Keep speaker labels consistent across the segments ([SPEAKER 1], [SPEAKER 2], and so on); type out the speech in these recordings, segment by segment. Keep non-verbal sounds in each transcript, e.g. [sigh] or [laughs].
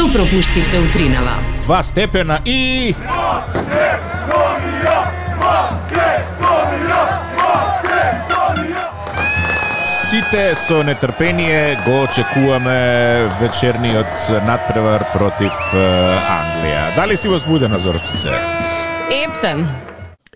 [SPEAKER 1] Што пропуштивте утринава?
[SPEAKER 2] Два степена и... Сите со нетрпение го очекуваме вечерниот надпревар против Англија. Дали си возбудена, Зорчице?
[SPEAKER 3] Ептен.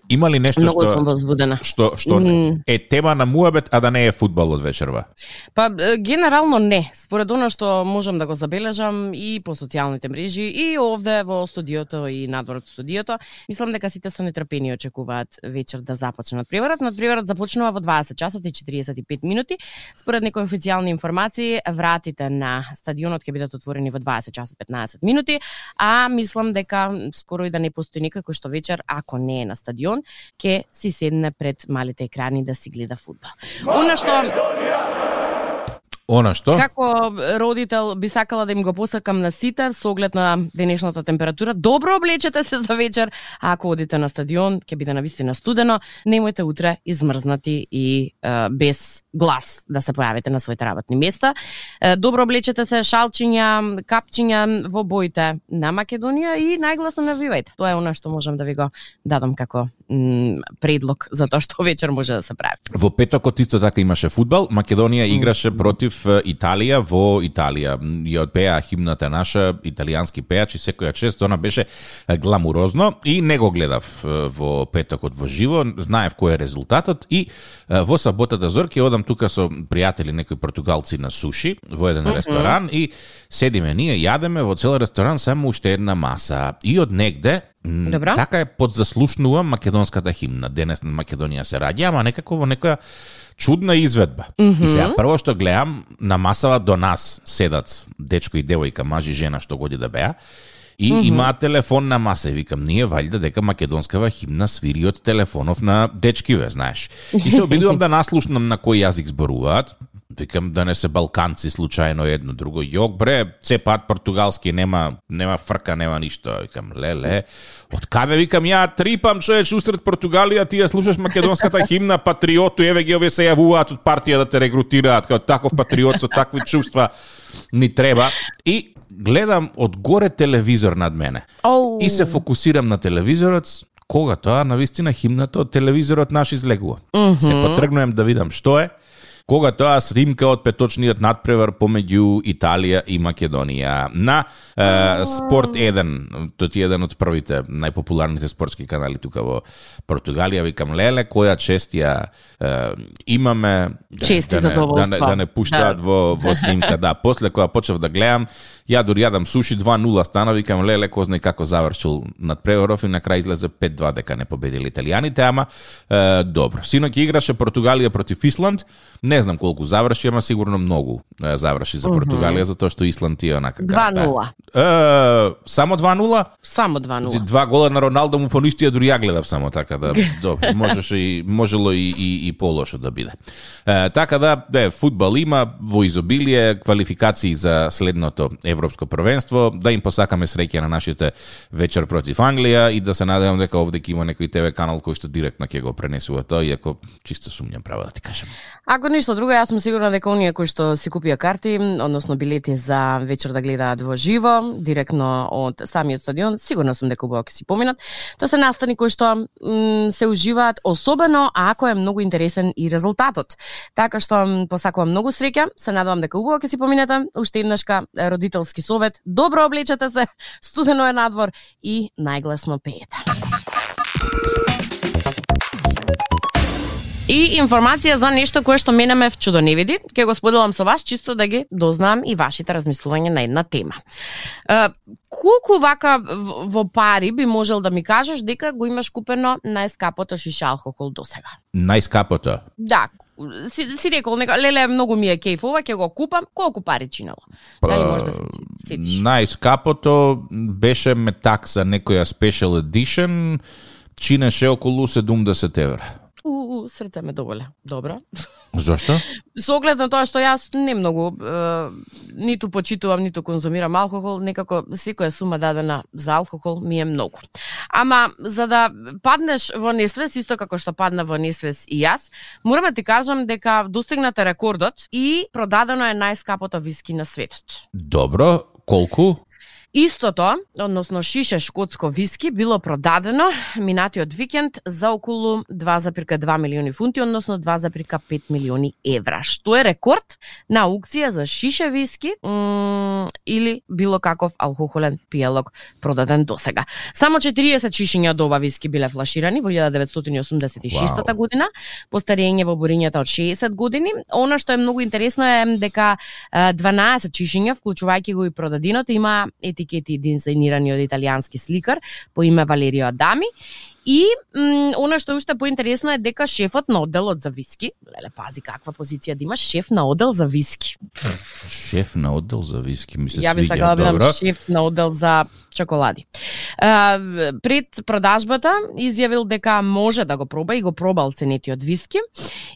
[SPEAKER 2] Има ли нешто
[SPEAKER 3] Многу
[SPEAKER 2] што
[SPEAKER 3] сум возбудена.
[SPEAKER 2] што што
[SPEAKER 3] М.
[SPEAKER 2] е тема на муабет, а да не е фудбал од вечерва?
[SPEAKER 3] Па генерално не. Според она што можам да го забележам и по социјалните мрежи и овде во студиото и надвор од студиото, мислам дека сите со нетрпение очекуваат вечер да започне надпреварот. Надпреварот започнува во 20 часот и 45 минути. Според некои официјални информации, вратите на стадионот ќе бидат отворени во 20 часот 15 минути, а мислам дека скоро и да не постои никој кој што вечер, ако не е на стадион, ќе си седне пред малите екрани да си гледа фудбал. Она што
[SPEAKER 2] Она што?
[SPEAKER 3] Како родител би сакала да им го посакам на сите со оглед на денешната температура. Добро облечете се за вечер, а ако одите на стадион, ќе биде навистина студено, немојте утре измрзнати и е, без глас да се појавите на своите работни места. Е, добро облечете се шалчиња, капчиња во боите на Македонија и најгласно навивајте. Тоа е она што можам да ви го дадам како предлог за тоа што вечер може да се прави.
[SPEAKER 2] Во петокот исто така имаше фудбал. Македонија играше против Италија во Италија. Ја одпеа химната наша, италијански пејачи, секоја чест, она беше гламурозно и не го гледав во петокот во живо, знаев кој е резултатот и во саботата зорке одам тука со пријатели некои португалци на суши во еден ресторан и седиме ние, јадеме во цел ресторан само уште една маса и од негде
[SPEAKER 3] Добро.
[SPEAKER 2] Така е подзаслушнува македонската химна. Денес на Македонија се раѓа, ама некако во некоја чудна изведба. И сега прво што гледам на масава до нас седат дечко и девојка, маж и жена што годи да беа. И mm -hmm. имаат телефон на маса и викам, ние валјда дека македонскава химна свири од телефонов на дечкиве, знаеш. И се обидувам [laughs] да наслушнам на кој јазик зборуваат. Викам да не се балканци случајно едно друго. Јок бре, се пат португалски нема нема фрка, нема ништо. Викам леле. Од каде викам ја трипам човеч усред Португалија, ти ја слушаш македонската химна, патриоту, еве ги овие се јавуваат од партија да те регрутираат како таков патриот со такви чувства ни треба. И гледам од горе телевизор над мене.
[SPEAKER 3] Оу.
[SPEAKER 2] И се фокусирам на телевизорот, кога тоа на вистина химната од телевизорот наш излегува. Се потргнувам да видам што е. Кога тоа снимка од петочниот надпревар помеѓу Италија и Македонија на е, Спорт 1, тоа ти е еден од првите најпопуларните спортски канали тука во Португалија, викам леле која чест ја е, имаме да,
[SPEAKER 3] Чест и
[SPEAKER 2] да, не, да, не, да не пуштаат
[SPEAKER 3] Да.
[SPEAKER 2] во во снимка, да. После кога почев да гледам, ја дури јадам суши 2-0 стана, викам леле кој знае како завршил над преворов и на крај излезе 5-2 дека не победили италијаните, ама е, добро. Синоќ играше Португалија против Исланд. Не знам колку заврши, ама сигурно многу е, заврши за Португалија затоа што Исланд е онака
[SPEAKER 3] 2:0.
[SPEAKER 2] Е, само 2-0?
[SPEAKER 3] Само 2-0.
[SPEAKER 2] Два гола на Роналдо му поништија, дури ја гледав само така да [laughs] добро, можеше и можело и и, и полошо да биде. Е, така да, де, фудбал има во изобилие квалификации за следното европско првенство, да им посакаме среќа на нашите вечер против Англија и да се надевам дека овде ќе има некој ТВ канал кој што директно ќе го пренесува тоа, иако чисто сумњам право да ти кажам.
[SPEAKER 3] Ако ништо друго, јас сум сигурна дека оние кои што си купија карти, односно билети за вечер да гледаат во живо, директно од самиот стадион, сигурна сум дека убаво ќе си поминат. Тоа се настани кои што м, се уживаат, особено ако е многу интересен и резултатот. Така што посакувам многу среќа, се надевам дека убаво ќе си поминете. Уште еднашка родителски совет, добро облечете се, [laughs] студено е надвор и најгласно пеете. И информација за нешто кое што мене ме вчудо не види, ќе го споделам со вас чисто да ги дознам и вашите размислувања на една тема. Е, колку вака во пари би можел да ми кажеш дека го имаш купено најскапото шиша алкохол до сега?
[SPEAKER 2] Најскапото.
[SPEAKER 3] Да, си, си рекол, нека, леле, многу ми е кејф ова, ќе го купам, колку пари чинело? Дали може да се сетиш?
[SPEAKER 2] Најскапото беше метак за некоја special edition, чинеше околу 70 евра.
[SPEAKER 3] У, у, срце ме доволе. Добро.
[SPEAKER 2] Зошто?
[SPEAKER 3] Со оглед на тоа што јас не многу е, ниту почитувам, ниту конзумирам алкохол, некако секоја сума дадена за алкохол ми е многу. Ама за да паднеш во несвес, исто како што падна во несвес и јас, морам да ти кажам дека достигнате рекордот и продадено е најскапото виски на светот.
[SPEAKER 2] Добро, колку?
[SPEAKER 3] Истото, односно шише шкотско виски, било продадено минатиот викенд за околу 2,2 милиони фунти, односно 2,5 милиони евра, што е рекорд на аукција за шише виски или било каков алкохолен пиелок продаден до сега. Само 40 шишиња од ова виски биле флаширани во 1986 wow. година, по старење во борињата од 60 години. Она што е многу интересно е дека 12 шишиња, вклучувајќи го и продадиното, има етикети дизајнирани од италијански сликар по име Валерио Адами И она што уште поинтересно е дека шефот на одделот за виски, леле пази каква позиција да имаш шеф на оддел за виски.
[SPEAKER 2] Шеф на оддел за виски ми се
[SPEAKER 3] Ја би сакала да бидам шеф на оддел за чоколади. Пред продажбата изјавил дека може да го проба и го пробал ценетиот виски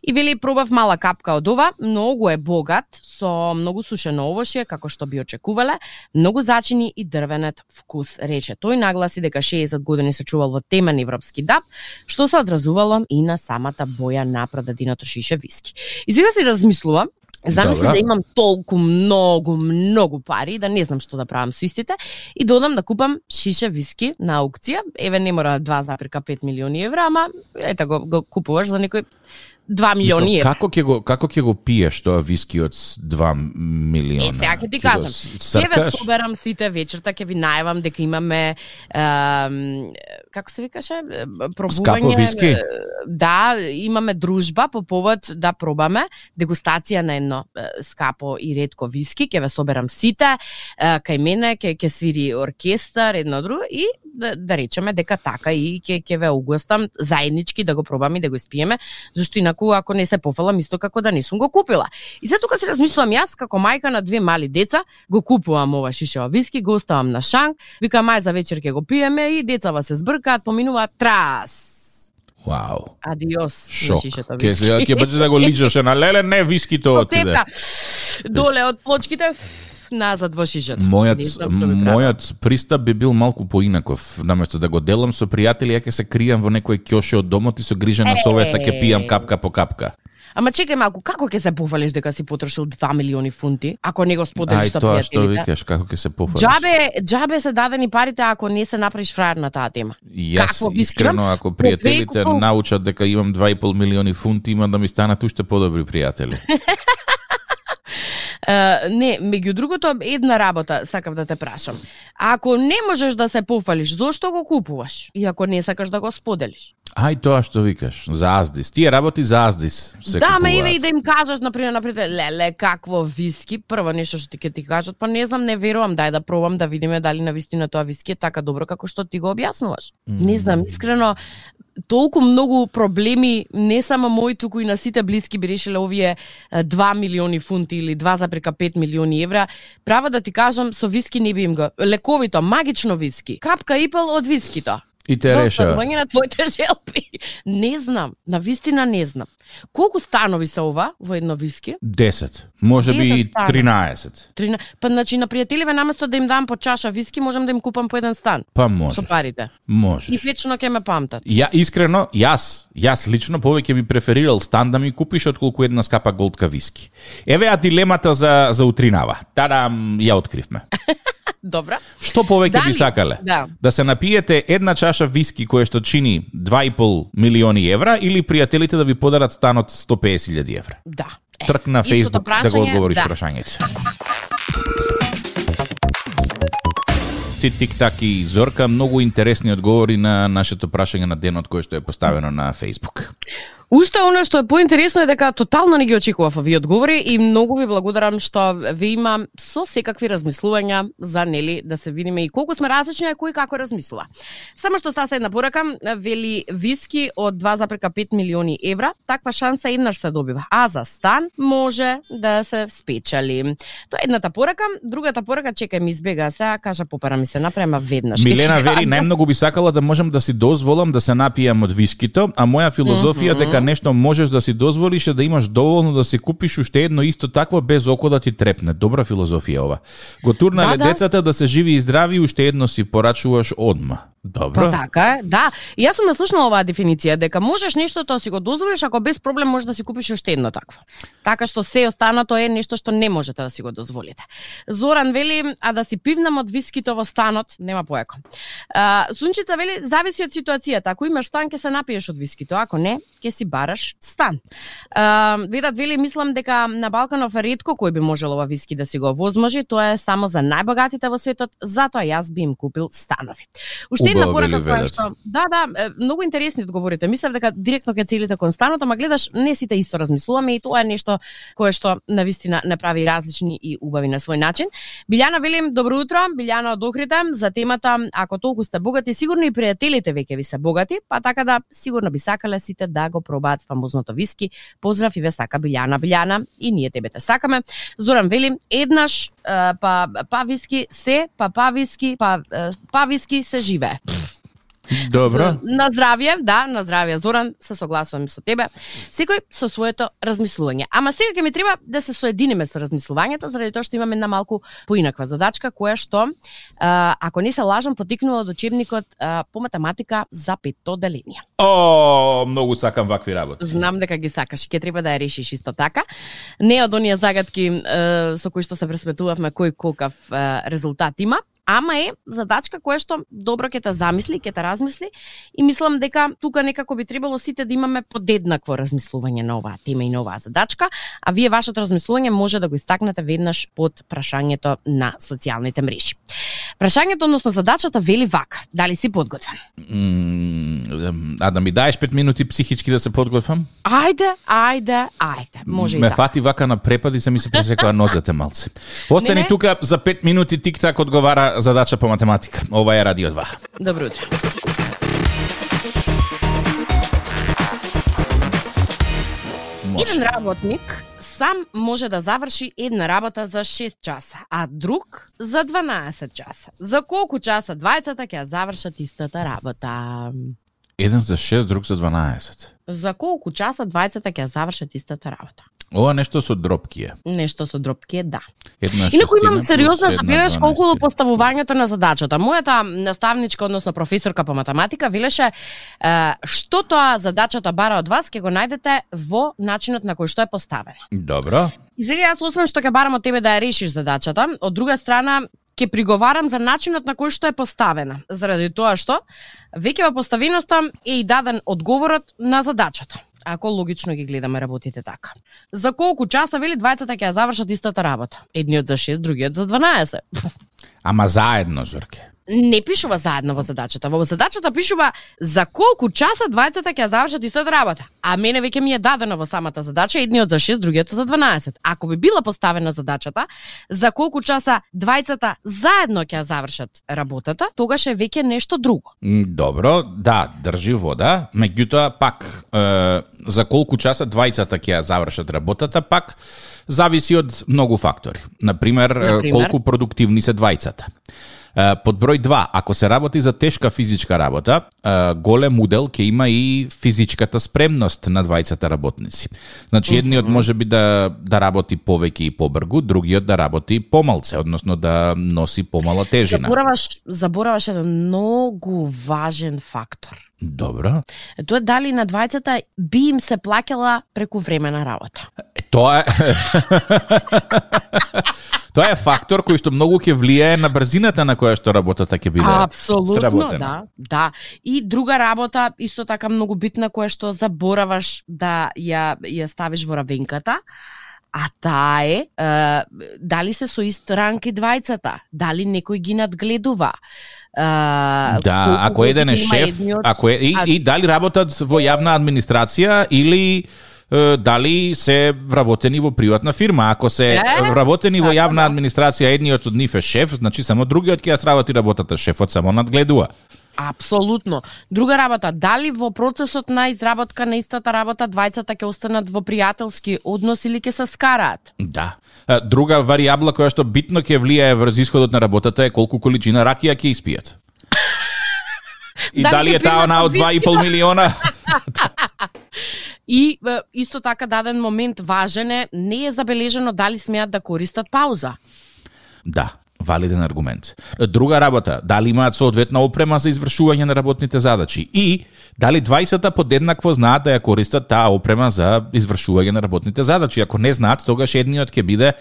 [SPEAKER 3] и вели пробав мала капка од ова, многу е богат со многу сушено овошје како што би очекувале, многу зачини и дрвенет вкус, рече. Тој нагласи дека 60 години се чувал во темен европски даб, што се одразувало и на самата боја на продадиното шише виски. Извика се размислува, Замисли да имам толку многу, многу пари, да не знам што да правам со истите, и да одам да купам шише виски на аукција, еве не мора 2,5 милиони евра, ама ета го, го купуваш за некој 2 милиони евра.
[SPEAKER 2] Како ќе го како ќе го пиеш тоа виски од 2 милиони?
[SPEAKER 3] Е, сега ќе ти кажам. Ќе ве соберам сите вечерта, ќе ви најавам дека имаме е, како се викаше, пробување.
[SPEAKER 2] Скапо виски?
[SPEAKER 3] Да, имаме дружба по повод да пробаме дегустација на едно скапо и ретко виски, ќе ве соберам сите, кај мене ќе ќе свири оркестар, едно друго и да, да речеме дека така и ќе ќе ве угостам заеднички да го пробаме и да го испиеме, зашто инаку ако не се пофалам исто како да не сум го купила. И се тука се размислувам јас како мајка на две мали деца, го купувам ова шишева виски, го оставам на шанк, вика мај за вечер ќе го пиеме и децава се збркаат, поминуваат трас.
[SPEAKER 2] Вау.
[SPEAKER 3] Адиос
[SPEAKER 2] Шок. Ке, ќе бъде да го личеше на леле, не вискито отиде.
[SPEAKER 3] Доле од плочките, назад во шишето.
[SPEAKER 2] Мојот мојот пристап би бил малку поинаков. Наместо да го делам со пријатели, ја ќе се кријам во некој ќоше од домот и со грижена совеста ќе пијам капка по капка.
[SPEAKER 3] Ама чекај малку, како ќе се пофалиш дека си потрошил 2 милиони фунти, ако не го споделиш со пријателите?
[SPEAKER 2] Ај тоа што викаш, како ќе се пофалиш?
[SPEAKER 3] Джабе, джабе се дадени парите ако не се направиш фраер на таа тема.
[SPEAKER 2] Јас како искрено ако пријателите научат дека имам 2,5 милиони фунти, има да ми станат уште подобри пријатели. [laughs]
[SPEAKER 3] не, меѓу другото, една работа сакав да те прашам. Ако не можеш да се пофалиш, зошто го купуваш? И ако не сакаш да го споделиш?
[SPEAKER 2] Ај тоа што викаш, за аздис. Тие работи за аздис се
[SPEAKER 3] Да, ме еве и да им кажеш например например леле какво виски, прво нешто што ти ќе ти кажат, па не знам, не верувам, дај да пробам да видиме дали на вистина тоа виски е така добро како што ти го објаснуваш. Mm. Не знам, искрено толку многу проблеми, не само мој, туку и на сите блиски би решиле овие 2 милиони фунти или 2,5 милиони евра. Право да ти кажам, со виски не би им го. Лековито, магично виски. Капка ипел од вискито.
[SPEAKER 2] И те реша.
[SPEAKER 3] За на твоите [laughs] желби. Не знам, на вистина не знам. Колку станови се ова во едно виски?
[SPEAKER 2] 10. Може би 13.
[SPEAKER 3] 13. Па значи на пријателиве наместо да им дам по чаша виски, можам да им купам по еден стан.
[SPEAKER 2] Па можеш.
[SPEAKER 3] Со парите.
[SPEAKER 2] Можеш.
[SPEAKER 3] И вечно ќе ме памтат.
[SPEAKER 2] Ја искрено, јас, јас лично повеќе би преферирал стан да ми купиш отколку една скапа голдка виски. Еве а дилемата за за утринава. Тадам ја откривме. [laughs]
[SPEAKER 3] Добра.
[SPEAKER 2] Што повеќе би сакале?
[SPEAKER 3] Да.
[SPEAKER 2] да се напиете една чаша виски која што чини 2,5 милиони евра или пријателите да ви подарат станот 150.000 евра?
[SPEAKER 3] Да.
[SPEAKER 2] Трк на Facebook да го одговориш да. прашањето. Тик-так и Зорка, многу интересни одговори на нашето прашање на денот кој што е поставено на Facebook.
[SPEAKER 3] Уште оно што е поинтересно е дека тотално не ги очекував овие одговори и многу ви благодарам што ви има со секакви размислувања за нели да се видиме и колку сме различни а кој како размислува. Само што стаса една порака, вели виски од 2,5 милиони евра, таква шанса еднаш се добива, а за стан може да се спечали. Тоа е едната порака, другата порака чекај ми избега сега, кажа попара ми се напрема веднаш.
[SPEAKER 2] Милена вери најмногу би сакала да можам да си дозволам да се напијам од вискито, а моја филозофија mm -hmm. дека нешто можеш да си дозволиш е да имаш доволно да си купиш уште едно исто такво без око да ти трепне. Добра филозофија ова. Го турнале да, да. децата да се живи и здрави уште едно си порачуваш одма. Добро.
[SPEAKER 3] Па така е, да. И јас сум ја слушнала оваа дефиниција, дека можеш нешто тоа си го дозволиш, ако без проблем можеш да си купиш уште едно такво. Така што се останато е нешто што не можете да си го дозволите. Зоран вели, а да си пивнам од вискито во станот, нема поеко. А, Сунчица вели, зависи од ситуацијата. Ако имаш стан, ќе се напиеш од вискито, ако не, ќе си бараш стан. А, Ведат вели, мислам дека на Балканов е ретко кој би можел ова виски да си го возможи, тоа е само за најбогатите во светот, затоа јас би им купил станови. Уште една
[SPEAKER 2] Убаво,
[SPEAKER 3] порака која што да, да, многу интересни одговорите. Мислев дека директно ќе целите кон станот, ама гледаш не сите исто размислуваме и тоа е нешто кое што на вистина не прави различни и убави на свој начин. Билјана велим добро утро, Билјана од Охрида за темата ако толку сте богати, сигурно и пријателите веќе ви се богати, па така да сигурно би сакале сите да го пробаат фамозното виски. Поздрав и ве сака Билјана, Билјана и ние тебе те сакаме. Зоран велим еднаш па па виски се, па па виски, па па виски се живее.
[SPEAKER 2] Добро.
[SPEAKER 3] На здравје, да, на здравје Зоран, се согласувам со тебе. Секој со своето размислување. Ама сега ќе ми треба да се соединиме со размислувањата заради тоа што имаме една малку поинаква задачка која што а, ако не се лажам потикнува од учебникот по математика за петто деление.
[SPEAKER 2] О, многу сакам вакви работи.
[SPEAKER 3] Знам дека ги сакаш ќе треба да ја решиш исто така. Не од оние загадки со кои што се пресметувавме кој колкав резултат има, ама е задачка која што добро ќе те замисли, ќе те размисли и мислам дека тука некако би требало сите да имаме подеднакво размислување на оваа тема и на оваа задачка, а вие вашето размислување може да го истакнете веднаш под прашањето на социјалните мрежи. Прашањето, односно задачата вели вака, дали си подготвен?
[SPEAKER 2] Mm, А да ми даеш 5 минути психички да се подготвам?
[SPEAKER 3] Ајде, ајде, ајде. Може и
[SPEAKER 2] Ме
[SPEAKER 3] така.
[SPEAKER 2] фати вака на препади, се ми се пресекува нозете малце. Остани тука за 5 минути тик-так одговара задача по математика. Ова е Радио 2.
[SPEAKER 3] Добро утро.
[SPEAKER 2] Може.
[SPEAKER 3] Еден работник сам може да заврши една работа за 6 часа, а друг за 12 часа. За колку часа двајцата ќе завршат истата работа?
[SPEAKER 2] Еден за 6, друг за 12.
[SPEAKER 3] За колку часа двајцата ќе завршат истата работа?
[SPEAKER 2] Ова нешто со дропки е.
[SPEAKER 3] Нешто со дропки е да.
[SPEAKER 2] Една
[SPEAKER 3] Инаку имам сериозна забелешка околу поставувањето на задачата. Мојата наставничка, односно професорка по математика, велеше е, што тоа задачата бара од вас, ќе го најдете во начинот на кој што е поставена.
[SPEAKER 2] Добро.
[SPEAKER 3] И сега јас освен што ќе барам од тебе да ја решиш задачата, од друга страна ќе приговарам за начинот на кој што е поставена, заради тоа што веќе во поставеноста е и даден одговорот на задачата. Ако логично ги гледаме работите така. За колку часа вели двајцата ќе ја завршат истата работа? Едниот за 6, другиот за 12.
[SPEAKER 2] Ама заедно, Зорке.
[SPEAKER 3] Не пишува заедно во задачата. Во задачата пишува за колку часа двајцата ќе завршат истата работа. А мене веќе ми е дадено во самата задача едниот за 6, другиот за 12. Ако би била поставена задачата за колку часа двајцата заедно ќе завршат работата, тогаш е веќе нешто друго.
[SPEAKER 2] Добро, да, држи вода, меѓутоа пак е, за колку часа двајцата ќе завршат работата, пак зависи од многу фактори. Например,
[SPEAKER 3] Например?
[SPEAKER 2] колку продуктивни се двајцата. Под број 2, ако се работи за тешка физичка работа, голем удел ќе има и физичката спремност на двајцата работници. Значи, едниот може би да, да работи повеќе и побргу, другиот да работи помалце, односно да носи помала тежина.
[SPEAKER 3] Забораваш, забораваш еден многу важен фактор.
[SPEAKER 2] Добро.
[SPEAKER 3] Тоа дали на двајцата би им се плаќала преку време на работа.
[SPEAKER 2] Тоа е [laughs] Тоа е фактор кој што многу ќе влијае на брзината на која што работата ќе биде
[SPEAKER 3] Апсолутно, да, да. И друга работа, исто така многу битна, која што забораваш да ја, ја ставиш во равенката, а таа е, е дали се со ист ранг и двајцата, дали некој ги надгледува. Е,
[SPEAKER 2] Да, ако еден е шеф,
[SPEAKER 3] едниот,
[SPEAKER 2] ако е, и,
[SPEAKER 3] а-
[SPEAKER 2] и дали работат во јавна администрација или дали се вработени во приватна фирма. Ако се вработени во
[SPEAKER 3] така,
[SPEAKER 2] јавна
[SPEAKER 3] да.
[SPEAKER 2] администрација, едниот од нив е шеф, значи само другиот ќе ја сработи работата, шефот само надгледува.
[SPEAKER 3] Апсолутно. Друга работа, дали во процесот на изработка на истата работа двајцата ќе останат во пријателски однос или ќе се скараат?
[SPEAKER 2] Да. Друга варијабла која што битно ќе влијае врз исходот на работата е колку количина ракија ќе испијат. [laughs] И
[SPEAKER 3] Дали
[SPEAKER 2] дали е таа она од
[SPEAKER 3] виски?
[SPEAKER 2] 2,5 милиона? [laughs] [laughs]
[SPEAKER 3] И исто така даден момент важен е, не е забележено дали смеат да користат пауза.
[SPEAKER 2] Да. Валиден аргумент. Друга работа, дали имаат соодветна опрема за извршување на работните задачи и дали двајцата подеднакво знаат да ја користат таа опрема за извршување на работните задачи. Ако не знаат, тогаш едниот ќе биде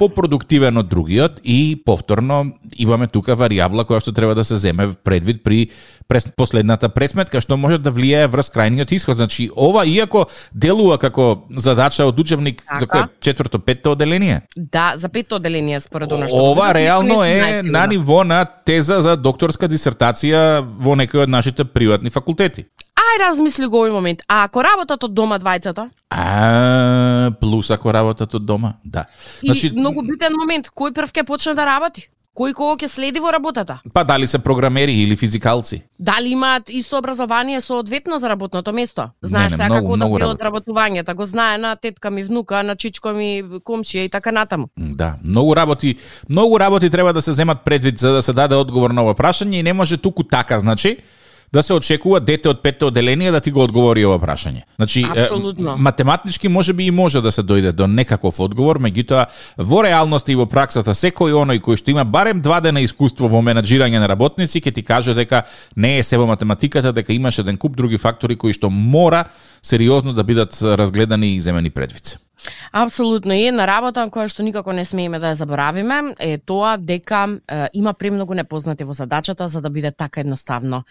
[SPEAKER 2] попродуктивен од другиот и повторно имаме тука варијабла која што треба да се земе предвид при прес, последната пресметка што може да влијае врз крајниот исход. Значи ова иако делува како задача од учебник така. за кој четврто петто оделение.
[SPEAKER 3] Да, за петто оделение според она што
[SPEAKER 2] Ова реално е на ниво на теза за докторска дисертација во некој од нашите приватни факултети.
[SPEAKER 3] Ај размисли го овој момент. А ако работат од дома двајцата?
[SPEAKER 2] А, плюс ако работат од дома, да.
[SPEAKER 3] И значи, многу битен момент, кој прв ќе почне да работи? Кој кого ќе следи во работата?
[SPEAKER 2] Па дали се програмери или физикалци?
[SPEAKER 3] Дали имаат исто образование со одветно за работното место? Знаеш
[SPEAKER 2] не, не,
[SPEAKER 3] сега како да работувањето, го знае на тетка ми внука, на чичко ми комшија и така натаму.
[SPEAKER 2] Да, многу работи, многу работи треба да се земат предвид за да се даде одговор на ова прашање и не може туку така, значи да се очекува дете од петте оделение да ти го одговори ова прашање. Значи,
[SPEAKER 3] Апсолутно.
[SPEAKER 2] математички може би и може да се дојде до некаков одговор, меѓутоа во реалноста и во праксата секој оној кој што има барем два дена искуство во менаџирање на работници ќе ти каже дека не е себо математиката, дека имаш еден куп други фактори кои што мора сериозно да бидат разгледани и земени предвид.
[SPEAKER 3] Апсолутно и една работа која што никако не смееме да ја заборавиме е тоа дека е, има премногу непознати во задачата за да биде така едноставно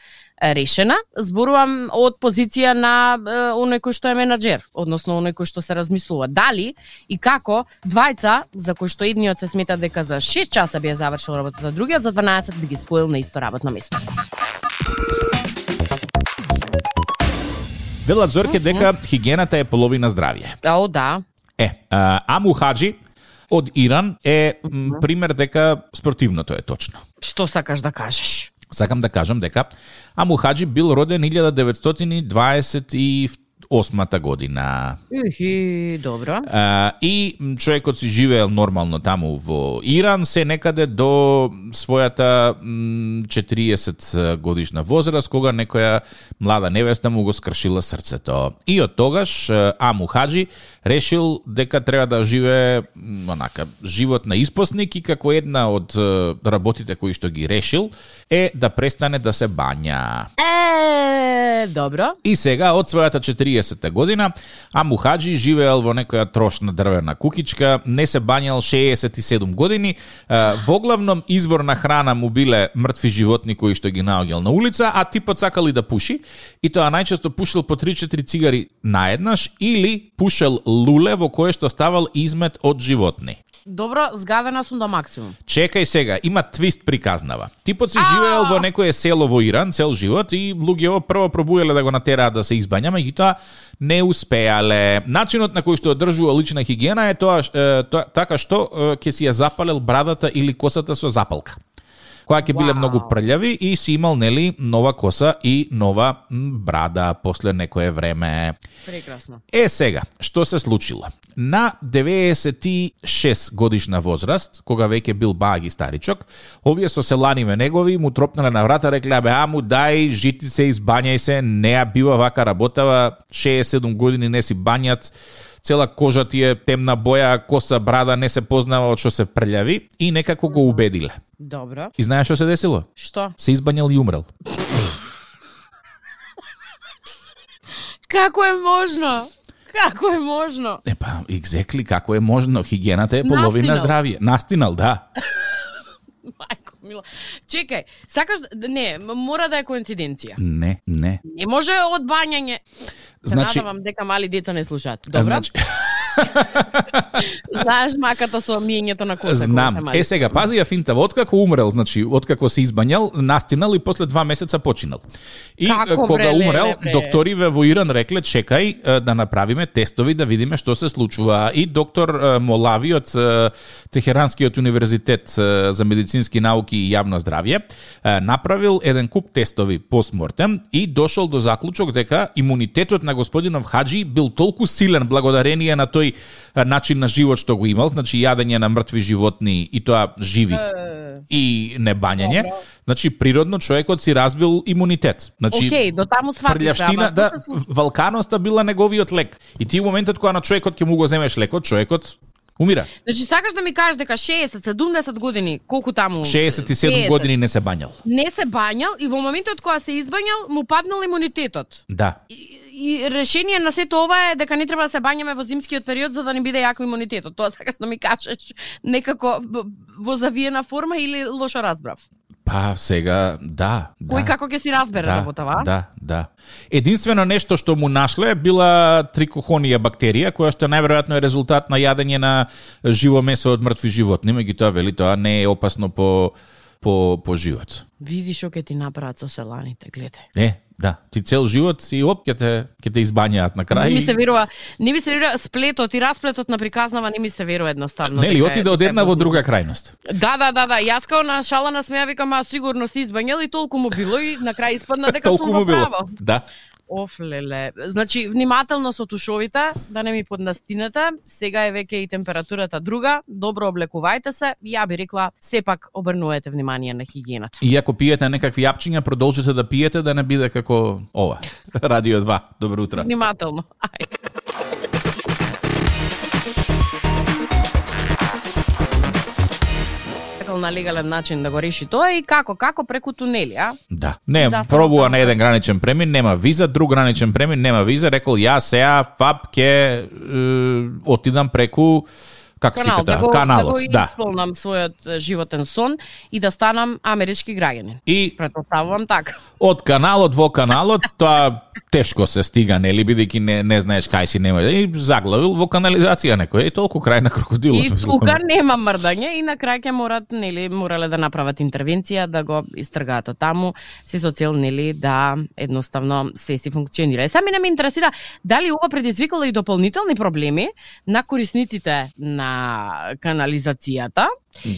[SPEAKER 3] решена. Зборувам од позиција на е, оној кој што е менаџер, односно оној кој што се размислува дали и како двајца за кои што едниот се смета дека за 6 часа би ја завршил работата, другиот за 12 би ги споил на исто работно место.
[SPEAKER 2] Велат Зорке дека хигиената е половина здравје.
[SPEAKER 3] О, да.
[SPEAKER 2] Е, Аму Хаджи од Иран е пример дека спортивното е точно.
[SPEAKER 3] Што сакаш да кажеш?
[SPEAKER 2] Сакам да кажам дека Аму Хаджи бил роден 1928 година.
[SPEAKER 3] Ихи, добро.
[SPEAKER 2] А, и човекот си живеел нормално таму во Иран, се некаде до својата м, 40 годишна возраст, кога некоја млада невеста му го скршила срцето. И од тогаш Аму Хаджи решил дека треба да живее онака живот на испосник и како една од работите кои што ги решил е да престане да се бања.
[SPEAKER 3] Е, добро.
[SPEAKER 2] И сега, од својата 40 година, Аму Хаджи живеел во некоја трошна дрвена кукичка, не се бањал 67 години, во главном извор на храна му биле мртви животни кои што ги наоѓал на улица, а типот сакал и да пуши, и тоа најчесто пушил по 3-4 цигари наеднаш или пушел луле во кое што ставал измет од животни.
[SPEAKER 3] Добро, згадена сум до максимум.
[SPEAKER 2] Чекај сега, има твист приказнава. Типот си живеел во некое село во Иран цел живот и луѓето прво пробуеле да го натераат да се избања, меѓутоа не успеале. Начинот на кој што одржува лична хигиена е тоа, е, тоа така што ќе си ја запалел брадата или косата со запалка која ќе биле
[SPEAKER 3] Вау.
[SPEAKER 2] многу прљави и си имал нели нова коса и нова брада после некое време.
[SPEAKER 3] Прекрасно.
[SPEAKER 2] Е сега, што се случило? На 96 годишна возраст, кога веќе бил баги старичок, овие со селаниме негови му тропнале на врата, рекле, абе, аму, дај, жити се, избањај се, не ја бива вака работава, 67 години не си бањат, цела кожа ти е темна боја, коса, брада, не се познава од што се прљави и некако го убедиле.
[SPEAKER 3] Добро.
[SPEAKER 2] И знаеш што се десило?
[SPEAKER 3] Што?
[SPEAKER 2] Се избањал и умрел.
[SPEAKER 3] Како е можно? Како е можно?
[SPEAKER 2] Е па, exactly, како е можно? Хигиената е половина
[SPEAKER 3] Настинал.
[SPEAKER 2] здравје. Настинал, да. [laughs]
[SPEAKER 3] Мајко мила. Чекај, сакаш. Не, мора да е коинциденција.
[SPEAKER 2] Не, не.
[SPEAKER 3] Не може од бањање. Се
[SPEAKER 2] Значи-
[SPEAKER 3] надавам дека мали деца не слушаат. Добро?
[SPEAKER 2] Значи, [laughs]
[SPEAKER 3] Знаеш маката со миењето на коса.
[SPEAKER 2] знам. Е сега, пази ја финтава, откако умрел, значи, откако се избањал, настинал и после два месеца починал. И
[SPEAKER 3] Како,
[SPEAKER 2] кога
[SPEAKER 3] бре,
[SPEAKER 2] умрел,
[SPEAKER 3] леле, бре?
[SPEAKER 2] докториве во Иран рекле, чекај да направиме тестови да видиме што се случува. И доктор Молави од Техеранскиот универзитет за медицински науки и јавно здравје направил еден куп тестови постмортем и дошол до заклучок дека имунитетот на господинов Хаджи бил толку силен благодарение на тој е, начин на живот што го имал, значи јадење на мртви животни и тоа живи и не бањање. Значи природно човекот си развил имунитет. Значи
[SPEAKER 3] Океј, до таму сватив.
[SPEAKER 2] прљавштина, да, валканоста била неговиот лек. И ти моментот кога на човекот ќе му го земеш лекот, човекот Умира.
[SPEAKER 3] Значи сакаш да ми кажеш дека 60, 70 години, колку таму?
[SPEAKER 2] 67
[SPEAKER 3] 50,
[SPEAKER 2] години не се бањал.
[SPEAKER 3] Не се бањал и во моментот кога се избањал му паднал имунитетот.
[SPEAKER 2] Да.
[SPEAKER 3] И, и решение на сето ова е дека не треба да се бањаме во зимскиот период за да не биде јако имунитетот. Тоа сакаш да ми кажеш некако во завиена форма или лошо разбрав?
[SPEAKER 2] Па сега, да.
[SPEAKER 3] Кој
[SPEAKER 2] да.
[SPEAKER 3] како ќе си разбере
[SPEAKER 2] да,
[SPEAKER 3] работава?
[SPEAKER 2] Да, да. Единствено нешто што му нашле била трикохонија бактерија, која што најверојатно е резултат на јадење на живо месо од мртви животни, меѓутоа вели тоа не е опасно по по по живот.
[SPEAKER 3] Види што ќе ти направат со селаните, гледај.
[SPEAKER 2] Е, да, ти цел живот си оп ќе те ќе те избањаат на крај.
[SPEAKER 3] Не ми се верува, не ми се верува сплетот и расплетот на приказнава не ми се верува едноставно.
[SPEAKER 2] Нели
[SPEAKER 3] е-
[SPEAKER 2] отиде од
[SPEAKER 3] е
[SPEAKER 2] една во друга крајност.
[SPEAKER 3] Да, да, да, да. Јас као на шала на смеја викам, а сигурно си избањал и толку му било и на крај испадна дека сум право.
[SPEAKER 2] Да.
[SPEAKER 3] Оф, леле. Значи, внимателно со тушовите, да не ми поднастинете. Сега е веќе и температурата друга. Добро облекувајте се. Ја би рекла, сепак обрнувате внимание на хигиената.
[SPEAKER 2] И ако пиете некакви јапчиња, продолжете да пиете да не биде како ова. [laughs] Радио 2. Добро утро.
[SPEAKER 3] Внимателно. Ај. Сакал на легален начин да го реши тоа и како, како преку тунели, а?
[SPEAKER 2] Да. Не,
[SPEAKER 3] Застава
[SPEAKER 2] пробува на еден граничен премин, нема виза, друг граничен премин, нема виза, рекол ја сега ФАП ќе е, отидам преку како
[SPEAKER 3] Канал,
[SPEAKER 2] ката,
[SPEAKER 3] да го,
[SPEAKER 2] каналот,
[SPEAKER 3] да го
[SPEAKER 2] да.
[SPEAKER 3] исполнам својот е, животен сон и да станам амерички граѓанин.
[SPEAKER 2] И
[SPEAKER 3] Претпоставувам така.
[SPEAKER 2] од каналот во каналот, [laughs] тоа тешко се стига, нели, бидејќи не, не знаеш кај си нема. И заглавил во канализација некој, и толку крај на крокодилот.
[SPEAKER 3] И тука нема мрдање и на крај ќе морат, нели, морале да направат интервенција да го истргаат од таму, се со цел нели да едноставно се си функционира. И сами не ме интересира дали ова предизвикало и дополнителни проблеми на корисниците на канализацијата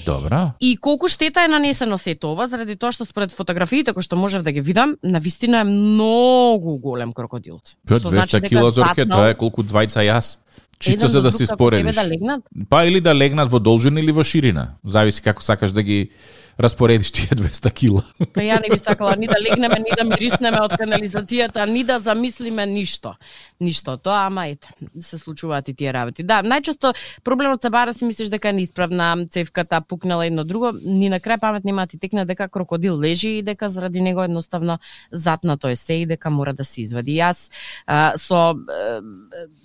[SPEAKER 2] Добра.
[SPEAKER 3] И колку штета е нанесено сето ова, заради тоа што според фотографиите кои што можев да ги видам, на вистина е многу голем крокодил. Што
[SPEAKER 2] 200
[SPEAKER 3] значи дека
[SPEAKER 2] кила зорке, тоа е колку двајца јас. Чисто за да си споредиш.
[SPEAKER 3] Да легнат?
[SPEAKER 2] Па или да легнат во должина или во ширина. Зависи како сакаш да ги распоредиш тие 200 кила.
[SPEAKER 3] Па ја не би сакала ни да легнеме, ни да мириснеме од канализацијата, ни да замислиме ништо. Ништо тоа, ама ете, се случуваат и тие работи. Да, најчесто проблемот се бара си мислиш дека е неисправна, цевката пукнала едно друго, ни на крај памет нема ти текна дека крокодил лежи и дека заради него едноставно затнато е се и дека мора да се извади. Јас а, со а,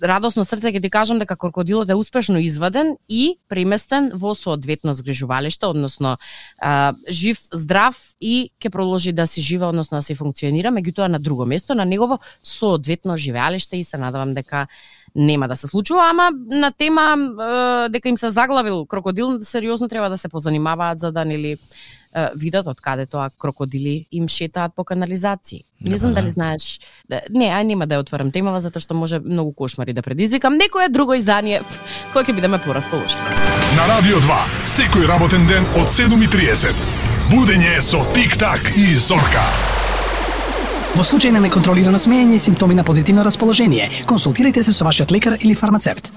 [SPEAKER 3] радосно срце ќе ти кажам дека крокодилот е успешно изваден и преместен во соодветно згрижувалиште, односно а, жив, здрав и ќе продолжи да си жива, односно да се функционира, меѓутоа на друго место, на негово соодветно живеалиште и се надавам дека нема да се случува, ама на тема е, дека им се заглавил крокодил, сериозно треба да се позанимаваат за да нели видат од каде тоа крокодили им шетаат по канализации. Не знам
[SPEAKER 2] Да.
[SPEAKER 3] дали знаеш. Да, Не, ај нема да ја отворам темава затоа што може многу кошмари да предизвикам. Некое друго издание кој ќе бидеме порасположени.
[SPEAKER 1] На Радио 2, секој работен ден од 7.30. Будење со Тик-так и Зорка.
[SPEAKER 4] Во случај на неконтролирано смеење и симптоми на позитивно расположение, консултирайте се со вашиот лекар или фармацевт.